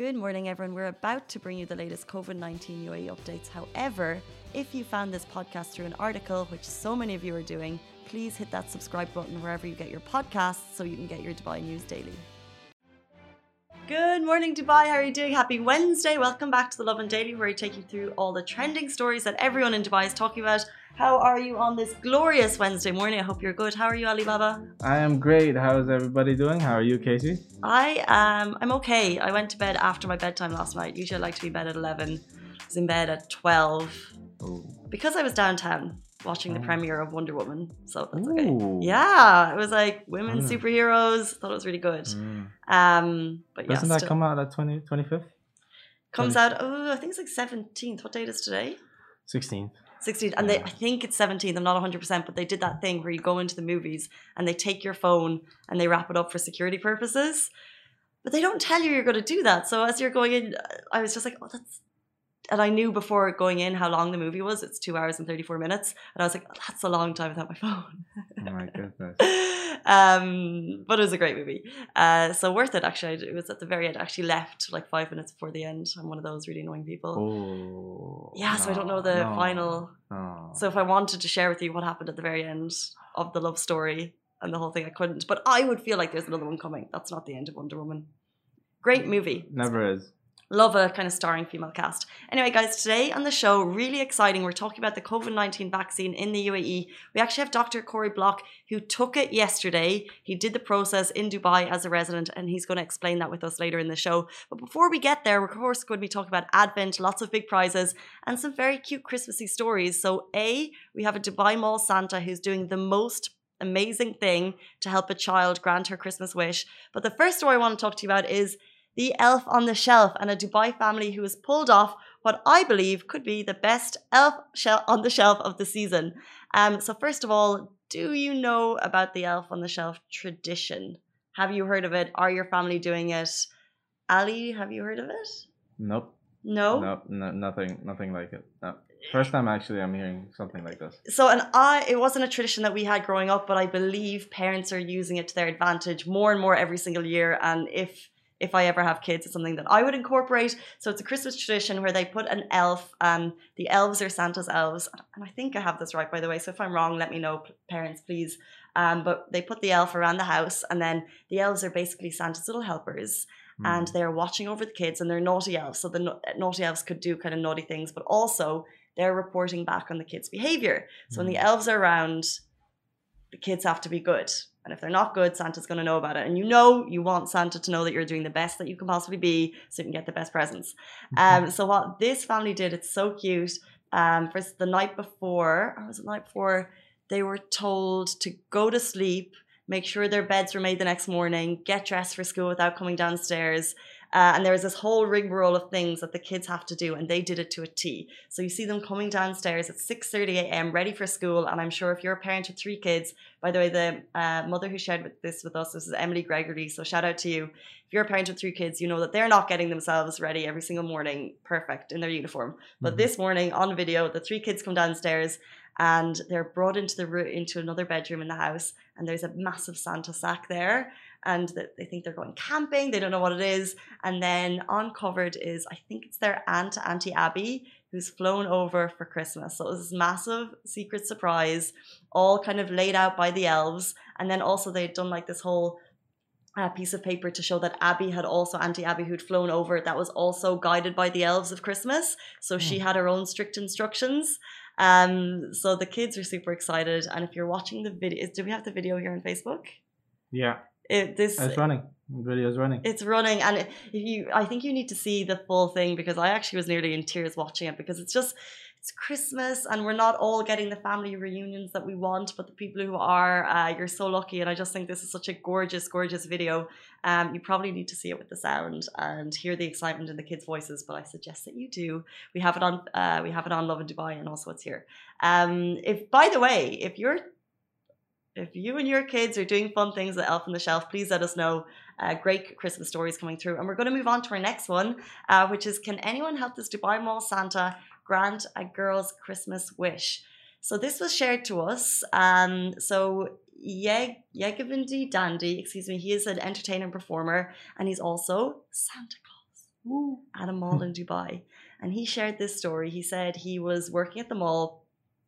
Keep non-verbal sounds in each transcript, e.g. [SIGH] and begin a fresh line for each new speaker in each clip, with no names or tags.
Good morning, everyone. We're about to bring you the latest COVID 19 UAE updates. However, if you found this podcast through an article, which so many of you are doing, please hit that subscribe button wherever you get your podcasts so you can get your Dubai news daily. Good morning, Dubai. How are you doing? Happy Wednesday. Welcome back to the Lovin Daily, where we take you through all the trending stories that everyone in Dubai is talking about. How are you on this glorious Wednesday morning? I hope you're good. How are you, Alibaba?
I am great. How is everybody doing? How are you, Casey?
I um I'm okay. I went to bed after my bedtime last night. Usually I like to be in bed at 11. I was in bed at 12
Ooh.
because I was downtown watching the
Oh.
premiere of Wonder Woman. So that's okay. Yeah, it was like women
Oh.
superheroes. Thought it was really good.
Mm.
Um, but yeah,
Doesn't that
still-
come out at 20, 25th?
comes
20
out. Oh, I think it's like seventeenth. What date is today?
16th.
16th. And they i think it's 17th. I'm not 100, percent but they did that thing where you go into the movies and they take your phone and they wrap it up for security purposes. But they don't tell you you're going to do that. So as you're going in, I was just like, oh, that's. And I knew before going in how long the movie was. It's two hours and 34 minutes. And I was like, oh, that's a long time without my phone.
Oh my goodness. [LAUGHS]
um, but it was a great movie. Uh, so worth it, actually. It was at the very end. I actually left like five minutes before the end. I'm one of those really annoying people.
Oh.
Yeah, so I don't know the
no,
final.
No.
So if I wanted to share with you what happened at the very end of the love story and the whole thing, I couldn't. But I would feel like there's another one coming. That's not the end of Wonder Woman. Great movie.
Never is.
Love a kind of starring female cast. Anyway, guys, today on the show, really exciting. We're talking about the COVID 19 vaccine in the UAE. We actually have Dr. Corey Block, who took it yesterday. He did the process in Dubai as a resident, and he's going to explain that with us later in the show. But before we get there, we're of course going to be talking about Advent, lots of big prizes, and some very cute Christmassy stories. So, A, we have a Dubai Mall Santa who's doing the most amazing thing to help a child grant her Christmas wish. But the first story I want to talk to you about is the elf on the shelf and a Dubai family who has pulled off what I believe could be the best elf on the shelf of the season. Um, so, first of all, do you know about the elf on the shelf tradition? Have you heard of it? Are your family doing it? Ali, have you heard of it?
Nope.
No.
Nope. No, nothing. Nothing like it. No. First time actually I'm hearing something like this.
So, and I, it wasn't a tradition that we had growing up, but I believe parents are using it to their advantage more and more every single year. And if if I ever have kids, it's something that I would incorporate. So it's a Christmas tradition where they put an elf. Um, the elves are Santa's elves, and I think I have this right, by the way. So if I'm wrong, let me know, parents, please. Um, but they put the elf around the house, and then the elves are basically Santa's little helpers and
Mm.
they're watching over the kids and they're naughty elves. So the na- naughty elves could do kind of naughty things, but also they're reporting back on the kids' behavior. So when the
Mm.
elves are around, the kids have to be good. And if they're not good, Santa's going to know about it. And you know, you want Santa to know that you're doing the best that you can possibly be so you can get the best presents. Um, so what this family did, it's so cute. Um, for the night before, or was it the night before, they were told to go to sleep, make sure their beds were made the next morning, get dressed for school without coming downstairs. Uh, and there was this whole rigmarole of things that the kids have to do, and they did it to a T. So you see them coming downstairs at 6:30 a.m. ready for school. And I'm sure if you're a parent of three kids, by the way, the uh, mother who shared this with us this is Emily Gregory. So shout out to you. If you're a parent of three kids, you know that they're not getting themselves ready every single morning, perfect in their uniform. But
Mhm.
this morning on video, the three kids come downstairs and they're brought into the into another bedroom in the house, and there's a massive Santa sack there, and that they think they're going camping. They don't know what it is, and then uncovered is I think it's their aunt Auntie Abby who's flown over for Christmas. So it was this massive secret surprise, all kind of laid out by the elves, and then also they'd done like this whole uh, piece of paper to show that Abby had also Auntie Abby who'd flown over. That was also guided by the elves of Christmas. So she
Hmm.
had her own strict instructions. Um, so the kids are super excited. And if you're watching the video, do we have the video here on Facebook?
Yeah.
It, this
It's running. The video's running.
it's running, and if you, I think you need to see the full thing because I actually was nearly in tears watching it because it's just, it's Christmas, and we're not all getting the family reunions that we want, but the people who are, uh, you're so lucky, and I just think this is such a gorgeous, gorgeous video. Um, you probably need to see it with the sound and hear the excitement in the kids' voices, but I suggest that you do. We have it on, uh, we have it on Lovin Dubai, and also it's here. Um, if, by the way, if you're if you and your kids are doing fun things at Elf on the Shelf, please let us know. Uh, great Christmas stories coming through. And we're going to move on to our next one, uh, which is Can anyone help this Dubai Mall Santa grant a girl's Christmas wish? So this was shared to us. Um, so Yeg Yegavindi Dandy, excuse me, he is an entertainer and performer, and he's also Santa Claus. at a mall in Dubai. And he shared this story. He said he was working at the mall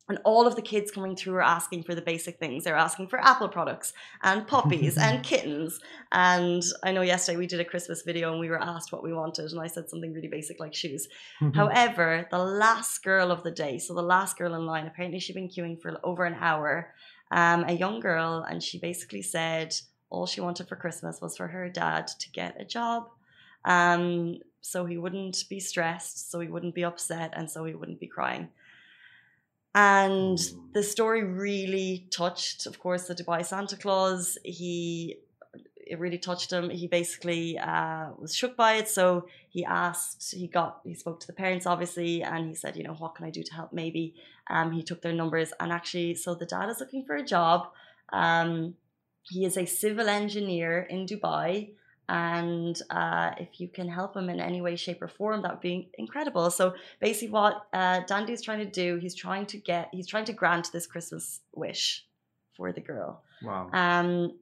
and all of the kids coming through are asking for the basic things. They're asking for Apple products and puppies and [LAUGHS] kittens. And I know yesterday we did a Christmas video and we were asked what we wanted. And I said something really basic like shoes. However, the last girl of the day, so the last girl in line, apparently she'd been queuing for over an hour, um, a young girl, and she basically said all she wanted for Christmas was for her dad to get a job. Um, so he wouldn't be stressed, so he wouldn't be upset, and so he wouldn't be crying. And the story really touched, of course, the Dubai Santa Claus. He, it really touched him. He basically uh, was shook by it. So he asked, he got, he spoke to the parents, obviously, and he said, you know, what can I do to help? Maybe um, he took their numbers. And actually, so the dad is looking for a job. Um, he is a civil engineer in Dubai and uh, if you can help him in any way shape or form that would be incredible. So basically what uh, dandy is trying to do he's trying to get he's trying to grant this christmas wish for the girl.
Wow.
Um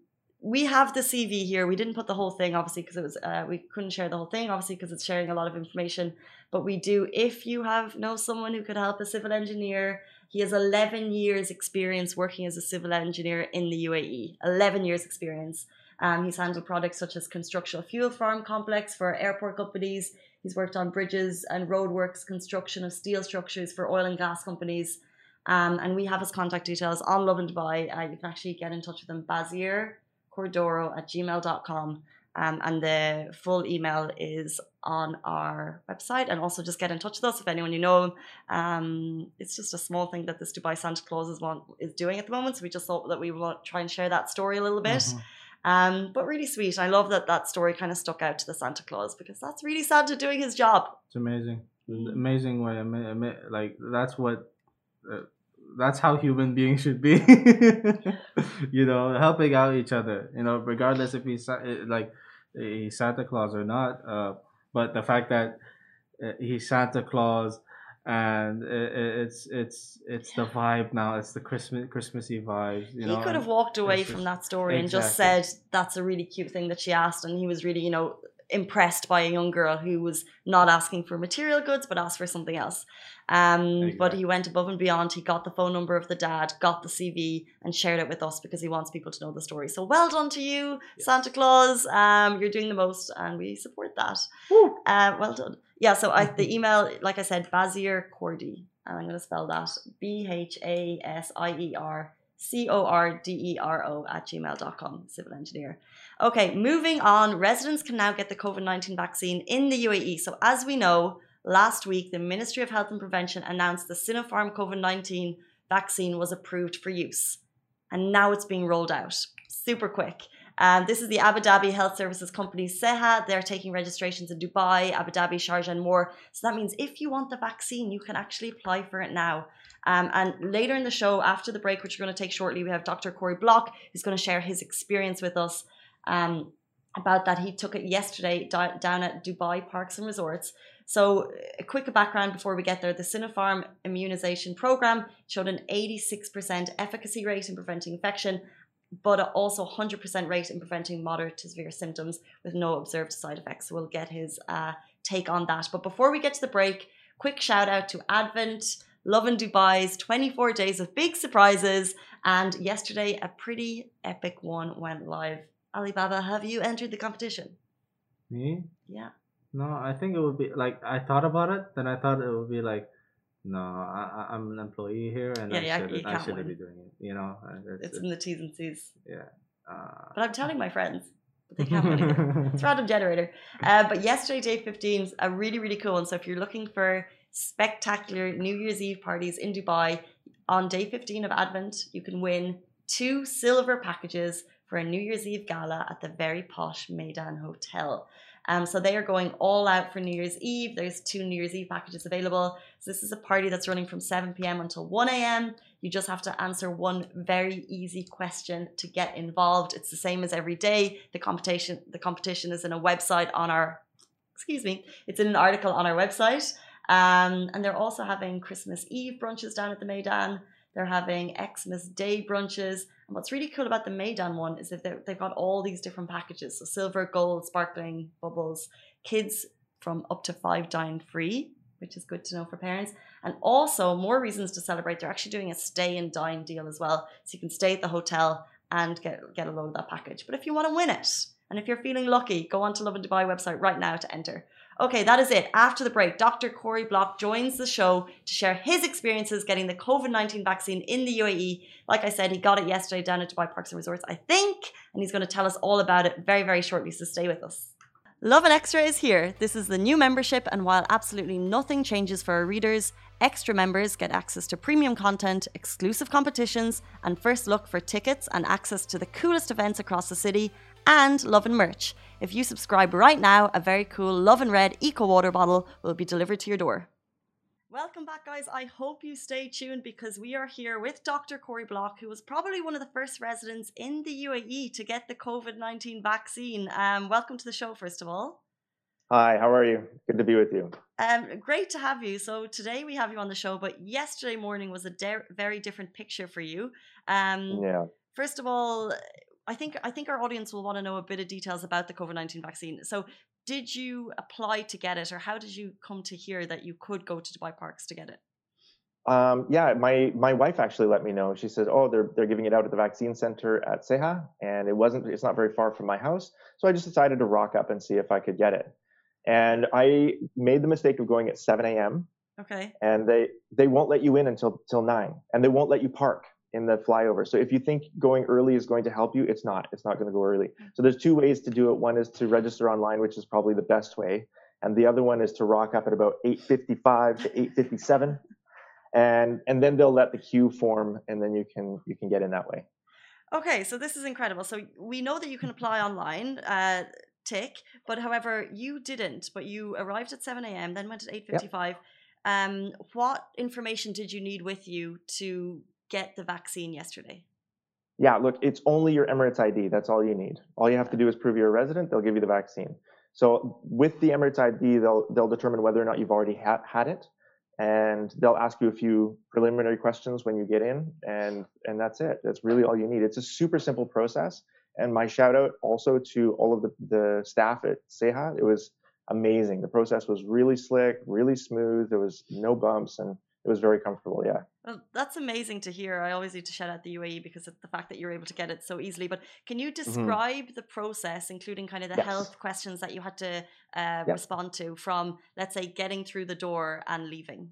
we have the cv here. We didn't put the whole thing obviously because it was uh, we couldn't share the whole thing obviously because it's sharing a lot of information. But we do if you have know someone who could help a civil engineer he has 11 years experience working as a civil engineer in the uae 11 years experience um, he's handled products such as construction fuel farm complex for airport companies. He's worked on bridges and roadworks, construction of steel structures for oil and gas companies. Um, and we have his contact details on Lovin Dubai. Uh, you can actually get in touch with him, Bhasier Cordero at gmail.com. Um, and the full email is on our website. And also just get in touch with us if anyone you know. Um, it's just a small thing that this Dubai Santa Claus is, one, is doing at the moment. So we just thought that we would try and share that story a little bit. Mm-hmm. Um, but really sweet. I love that that story kind of stuck out to the Santa Claus because that's really Santa doing his job.
It's amazing, amazing way. Like that's what, uh, that's how human beings should be. [LAUGHS] you know, helping out each other. You know, regardless if he's eh, like he's Santa Claus or not. Uh, but the fact that uh, he's Santa Claus and it's it's it's the vibe now. It's the Christmas Christmassy vibe You
he could have walked away from that story exactly. and just said that's a really cute thing that she asked, and he was really you know impressed by a young girl who was not asking for material goods but asked for something else. Um. But he went above and beyond. He got the phone number of the dad, got the CV, and shared it with us because he wants people to know the story. So well done to you, yes. Santa Claus. Um, you're doing the most, and we support that. Uh, well done. Yeah. So I, the [LAUGHS] email, like I said, Bazir Cordy, and I'm going to spell that B H A S I E R C O R D E R O at gmail.com, civil engineer. Okay, moving on. Residents can now get the COVID 19 vaccine in the UAE. So, as we know, last week the Ministry of Health and Prevention announced the Sinopharm COVID 19 vaccine was approved for use. And now it's being rolled out super quick. Um, this is the Abu Dhabi Health Services Company, SEHA. They're taking registrations in Dubai, Abu Dhabi, Sharjah, and more. So that means if you want the vaccine, you can actually apply for it now. Um, and later in the show, after the break, which we're going to take shortly, we have Dr. Corey Block, who's going to share his experience with us um, about that. He took it yesterday down at Dubai Parks and Resorts. So, a quick background before we get there the Sinopharm immunization program showed an 86% efficacy rate in preventing infection, but also 100% rate in preventing moderate to severe symptoms with no observed side effects. So, we'll get his uh, take on that. But before we get to the break, quick shout out to Advent. Lovin Dubai's 24 days of big surprises. And yesterday, a pretty epic one went live. Alibaba, have you entered the competition?
Me?
Yeah.
No, I think it would be like I thought about it, then I thought it would be like, no, I, I'm an employee here, and
yeah,
I
yeah,
should I shouldn't be doing it. You know,
it's, it's, in the T's and C's.
Yeah. Uh,
but I'm telling my friends. But they can't win [LAUGHS] It's random generator. Uh, but yesterday, day 15 is a really, really cool one. So if you're looking for spectacular New Year's Eve parties in Dubai. On day 15 of Advent, you can win two silver packages for a New Year's Eve gala at the very posh Meydan Hotel. Um, so they are going all out for New Year's Eve. There's two New Year's Eve packages available. So this is a party that's running from 7 p.m. until 1 a.m. You just have to answer one very easy question to get involved. It's the same as every day. The competition the competition is in a website on our excuse me, it's in an article on our website. Um, and they're also having Christmas Eve brunches down at the Meydan. They're having Xmas Day brunches. And what's really cool about the Meydan one is that they've got all these different packages. So silver, gold, sparkling, bubbles, kids from up to five dine free, which is good to know for parents. And also more reasons to celebrate. They're actually doing a stay and dine deal as well. So you can stay at the hotel and get get a load of that package. But if you want to win it, and if you're feeling lucky, go on to Lovin Dubai website right now to enter. Okay, that is it. After the break, Dr. Corey Block joins the show to share his experiences getting the COVID 19 vaccine in the UAE. Like I said, he got it yesterday down at Dubai Parks and Resorts, I think, and he's going to tell us all about it very, very shortly. So stay with us. Lovin Extra is here. This is the new membership, and while absolutely nothing changes for our readers, extra members get access to premium content, exclusive competitions, and first look for tickets and access to the coolest events across the city and love and merch. If you subscribe right now, a very cool Love and Red Eco Water bottle will be delivered to your door. Welcome back, guys. I hope you stay tuned because we are here with Dr. Corey Block, who was probably one of the first residents in the UAE to get the COVID 19 vaccine. Um, welcome to the show, first of all.
Hi, how are you? Good to be with you.
Um, great to have you. So today we have you on the show, but yesterday morning was a de- very different picture for you. Um,
yeah.
First of all, I think I think our audience will want to know a bit of details about the COVID nineteen vaccine. So, did you apply to get it, or how did you come to hear that you could go to Dubai Parks to get it?
Um, yeah, my my wife actually let me know. She said, "Oh, they're they're giving it out at the vaccine center at Seha, and it wasn't. It's not very far from my house, so I just decided to rock up and see if I could get it. And I made the mistake of going at 7 a.m.
Okay.
And they they won't let you in until till nine, and they won't let you park in the flyover. So if you think going early is going to help you, it's not. It's not going to go early. Mm. So there's two ways to do it. One is to register online, which is probably the best way, and the other one is to rock up at about 8:55 to 8:57, and and then they'll let the queue form, and then you can you can get in that way.
Okay, so this is incredible. So we know that you can apply online. Uh, tick, but however, you didn't. But you arrived at 7 a.m., then went at 8:55. Yep. Um, what information did you need with you to get the vaccine yesterday?
Yeah, look, it's only your Emirates ID. That's all you need. All you have to do is prove you're a resident. They'll give you the vaccine. So with the Emirates ID, they'll they'll determine whether or not you've already ha- had it, and they'll ask you a few preliminary questions when you get in, and and that's it. That's really all you need. It's a super simple process. And my shout out also to all of the, the staff at Seha. It was amazing. The process was really slick, really smooth. There was no bumps, and it was very comfortable. Yeah.
Well, that's amazing to hear. I always need to shout out the UAE because of the fact that you're able to get it so easily. But can you mm-hmm. describe mm-hmm. the process, including kind of the yes. health questions that you had to uh, respond to from, let's say, getting through the door and leaving?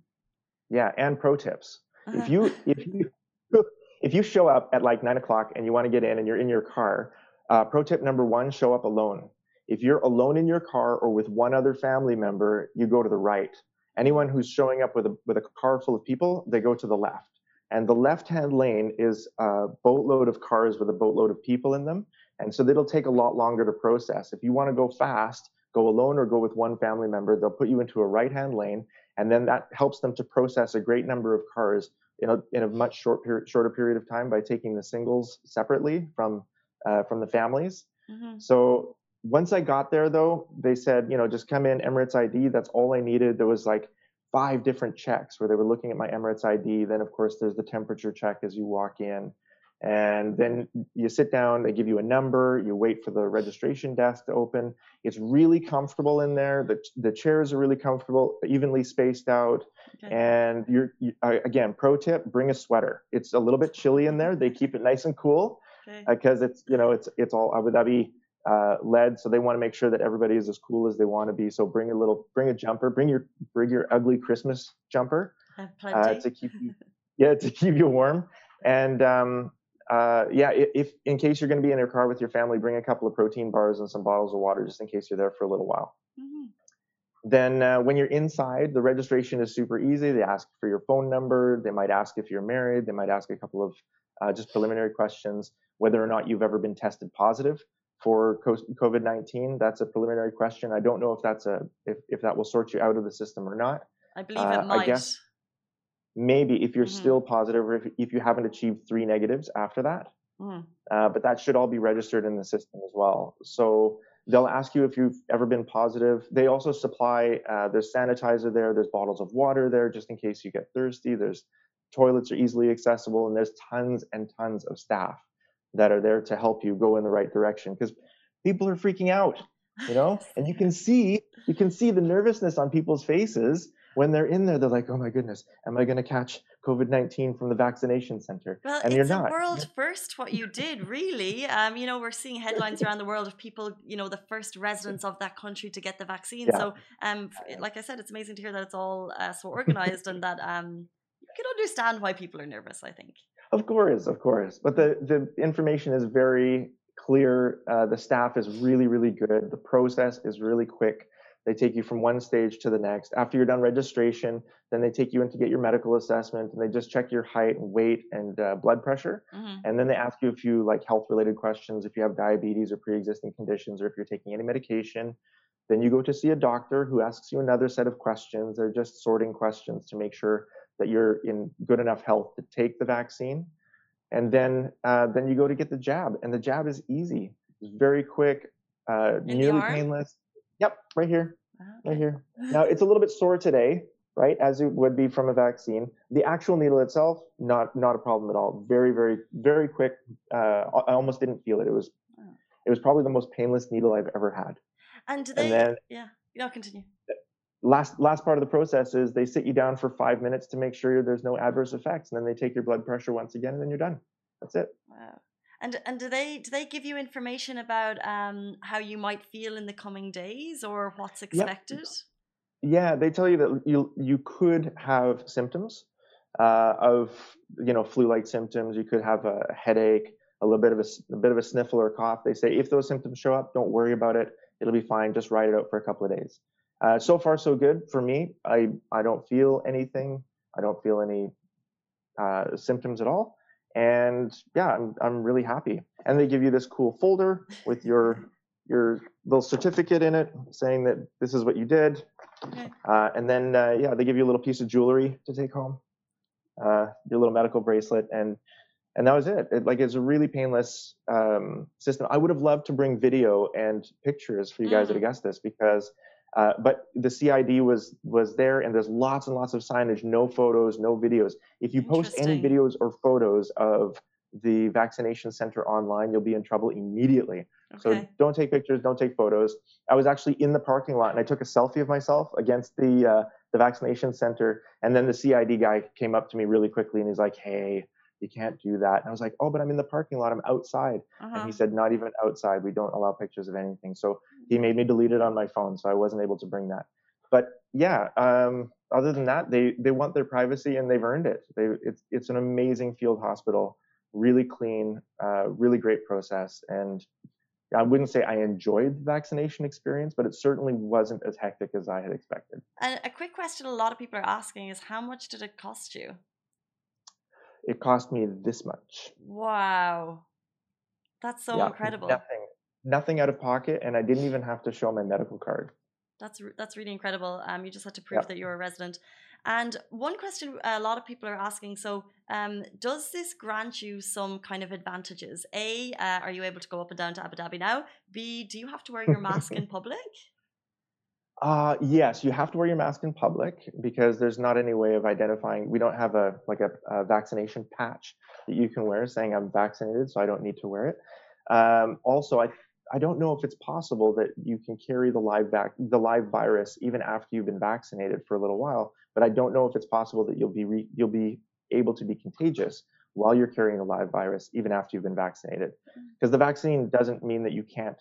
Yeah, and pro tips. If you if you [LAUGHS] if you show up at like nine o'clock and you want to get in and you're in your car, uh, pro tip number one: show up alone. If you're alone in your car or with one other family member, you go to the right anyone who's showing up with a, with a car full of people, they go to the left. And the left hand lane is a boatload of cars with a boatload of people in them. And so it'll take a lot longer to process. If you want to go fast, go alone or go with one family member, they'll put you into a right hand lane. And then that helps them to process a great number of cars in a, in a much short period, shorter period of time by taking the singles separately from, uh, from the families. Mm-hmm. So once I got there, though, they said, you know, just come in Emirates ID. That's all I needed. There was like five different checks where they were looking at my Emirates ID. Then, of course, there's the temperature check as you walk in. And then you sit down, they give you a number, you wait for the registration desk to open. It's really comfortable in there. The, the chairs are really comfortable, evenly spaced out. Okay. And you're, you, again, pro tip, bring a sweater. It's a little bit chilly in there. They keep it nice and cool because okay. uh, it's, you know, it's, it's all Abu Dhabi uh, led. So they want to make sure that everybody is as cool as they want to be. So bring a little, bring a jumper, bring your, bring your ugly Christmas jumper
uh,
to keep you, [LAUGHS] yeah, to keep you warm. And um, uh, yeah, if in case you're going to be in your car with your family, bring a couple of protein bars and some bottles of water just in case you're there for a little while. Mm-hmm. Then uh, when you're inside, the registration is super easy. They ask for your phone number. They might ask if you're married. They might ask a couple of uh, just preliminary questions, whether or not you've ever been tested positive for COVID nineteen. That's a preliminary question. I don't know if that's a if, if that will sort you out of the system or not.
I believe uh, it might. I guess
maybe if you're mm-hmm. still positive or if, if you haven't achieved three negatives after that. Mm. Uh, but that should all be registered in the system as well. So they'll ask you if you've ever been positive. They also supply uh, there's sanitizer there. There's bottles of water there just in case you get thirsty. There's toilets are easily accessible, and there's tons and tons of staff that are there to help you go in the right direction because people are freaking out. you know [LAUGHS] and you can see you can see the nervousness on people's faces when they're in there they're like oh my goodness am i going to catch covid-19 from the vaccination center
Well,
and
it's
you're
a
not
world first what you did, really. Um, you know, we're seeing headlines around the world of people, you know, the first residents of that country to get the vaccine.
Yeah.
So, um, like I said, it's amazing to hear that it's all uh, so organized and that um, you can understand why people are nervous. I think.
Of course, of course. But the, the information is very clear. Uh, the staff is really, really good. The process is really quick. They take you from one stage to the next. After you're done registration, then they take you in to get your medical assessment and they just check your height and weight and uh, blood pressure.
hmm
And then they ask you a few like health related questions if you have diabetes or pre existing conditions or if you're taking any medication. Then you go to see a doctor who asks you another set of questions. They're just sorting questions to make sure that you're in good enough health to take the vaccine. And then, uh, then you go to get the jab, and the jab is easy. It's very quick, uh, nearly painless. Yep, right here,
Okay.
right here. [LAUGHS] Now it's a little bit sore today, right, as it would be from a vaccine. The actual needle itself, not not a problem at all. Very, very, very quick. Uh, I almost didn't feel it. It was,
Oh.
it was probably the most painless needle I've ever had.
And they?
And then
yeah. No, continue.
Last last part of the process is they sit you down for five minutes to make sure there's no adverse effects, and then they take your blood pressure once again, and then you're done. That's it.
Wow. And and do they do they give you information about um how you might feel in the coming days or what's expected?
Yeah, they tell you that you you could have symptoms uh, of you know flu-like symptoms. You could have a headache, a little bit of a, a bit of a sniffle or cough. They say if those symptoms show up, don't worry about it. It'll be fine. Just ride it out for a couple of days. Uh, so far, so good for me. I I don't feel anything. I don't feel any uh, symptoms at all. And yeah, I'm I'm really happy. And they give you this cool folder with your your little certificate in it saying that this is what you did.
Okay.
Uh, and then, uh, yeah, they give you a little piece of jewelry to take home, uh, your little medical bracelet, and and that was it. it like it's a really painless um, system. I would have loved to bring video and pictures for you guys at
Mm.
Augustus because, uh, but the CID was was there, and there's lots and lots of signage, no photos, no videos. If you post any videos or photos of the vaccination center online, you'll be in trouble immediately. So don't take pictures, don't take photos. I was actually in the parking lot and I took a selfie of myself against the uh, the vaccination center, and then the CID guy came up to me really quickly and he's like, "Hey, you can't do that." And I was like, "Oh, but I'm in the parking lot. I'm outside." And
Uh-huh.
he said, "Not even outside. We don't allow pictures of anything." So he made me delete it on my phone, so I wasn't able to bring that. But yeah, um, other than that, they they want their privacy and they've earned it. They it's it's an amazing field hospital, really clean, uh, really great process, and I wouldn't say I enjoyed the vaccination experience, but it certainly wasn't as hectic as I had expected.
And a quick question a lot of people are asking is how much did it cost you?
It cost me this much.
Wow. That's so
Yeah,
incredible.
Nothing, nothing out of pocket, and I didn't even have to show my medical card.
That's that's really incredible. Um, you just had to prove
Yeah.
that you're a resident. And one question a lot of people are asking: so, um, does this grant you some kind of advantages? A, uh, are you able to go up and down to Abu Dhabi now? B, do you have to wear your mask in [LAUGHS] public?
Uh, yes, you have to wear your mask in public because there's not any way of identifying. We don't have a like a, a vaccination patch that you can wear saying I'm vaccinated, so I don't need to wear it. Um, also, I I don't know if it's possible that you can carry the live vac- the live virus even after you've been vaccinated for a little while. But I don't know if it's possible that you'll be re- you'll be able to be contagious while you're carrying the live virus even after you've been vaccinated. Because the vaccine doesn't mean that you can't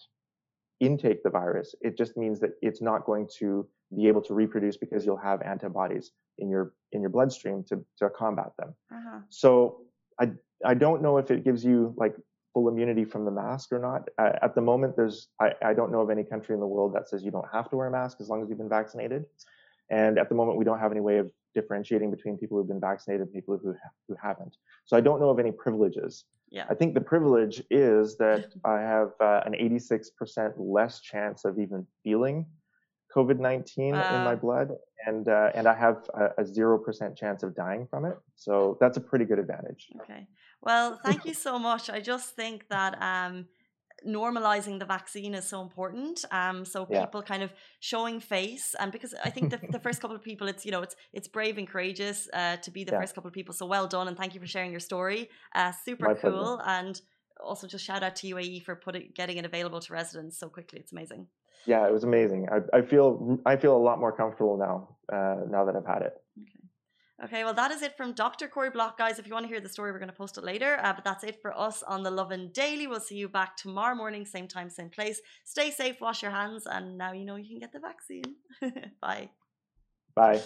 intake the virus. It just means that it's not going to be able to reproduce because you'll have antibodies in your in your bloodstream to to combat them.
Uh-huh.
So I I don't know if it gives you like full immunity from the mask or not. Uh, at the moment, there's I, I don't know of any country in the world that says you don't have to wear a mask as long as you've been vaccinated. And at the moment, we don't have any way of differentiating between people who've been vaccinated and people who who haven't. So I don't know of any privileges.
Yeah.
I think the privilege is that I have uh, an 86% less chance of even feeling COVID 19 in my blood, and uh, and I have a, a 0% chance of dying from it. So that's a pretty good advantage.
Okay. Well, [LAUGHS] thank you so much. I just think that um, normalizing the vaccine is so important. Um, so
Yeah.
people kind of showing face, and because I think the, the first couple of people, it's you know, it's it's brave and courageous uh, to be the
Yeah.
first couple of people. So well done, and thank you for sharing your story. Uh, super
My pleasure.
cool, and also just shout out to UAE for putting getting it available to residents so quickly. It's amazing.
yeah, it was amazing. I, I feel I feel a lot more comfortable now uh, now that I've had it.
Okay. Okay, well, that is it from Dr. Corey Block, guys. If you want to hear the story, we're going to post it later. Uh, but that's it for us on the Lovin Daily. We'll see you back tomorrow morning, same time, same place. Stay safe, wash your hands, and now you know you can get the vaccine. [LAUGHS] Bye.
Bye.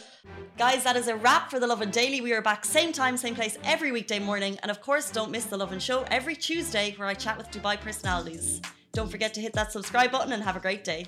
Guys, that is a wrap for the Lovin Daily. We are back same time, same place every weekday morning. And of course, don't miss the Lovin Show every Tuesday where I chat with Dubai personalities. Don't forget to hit that subscribe button and have a great day.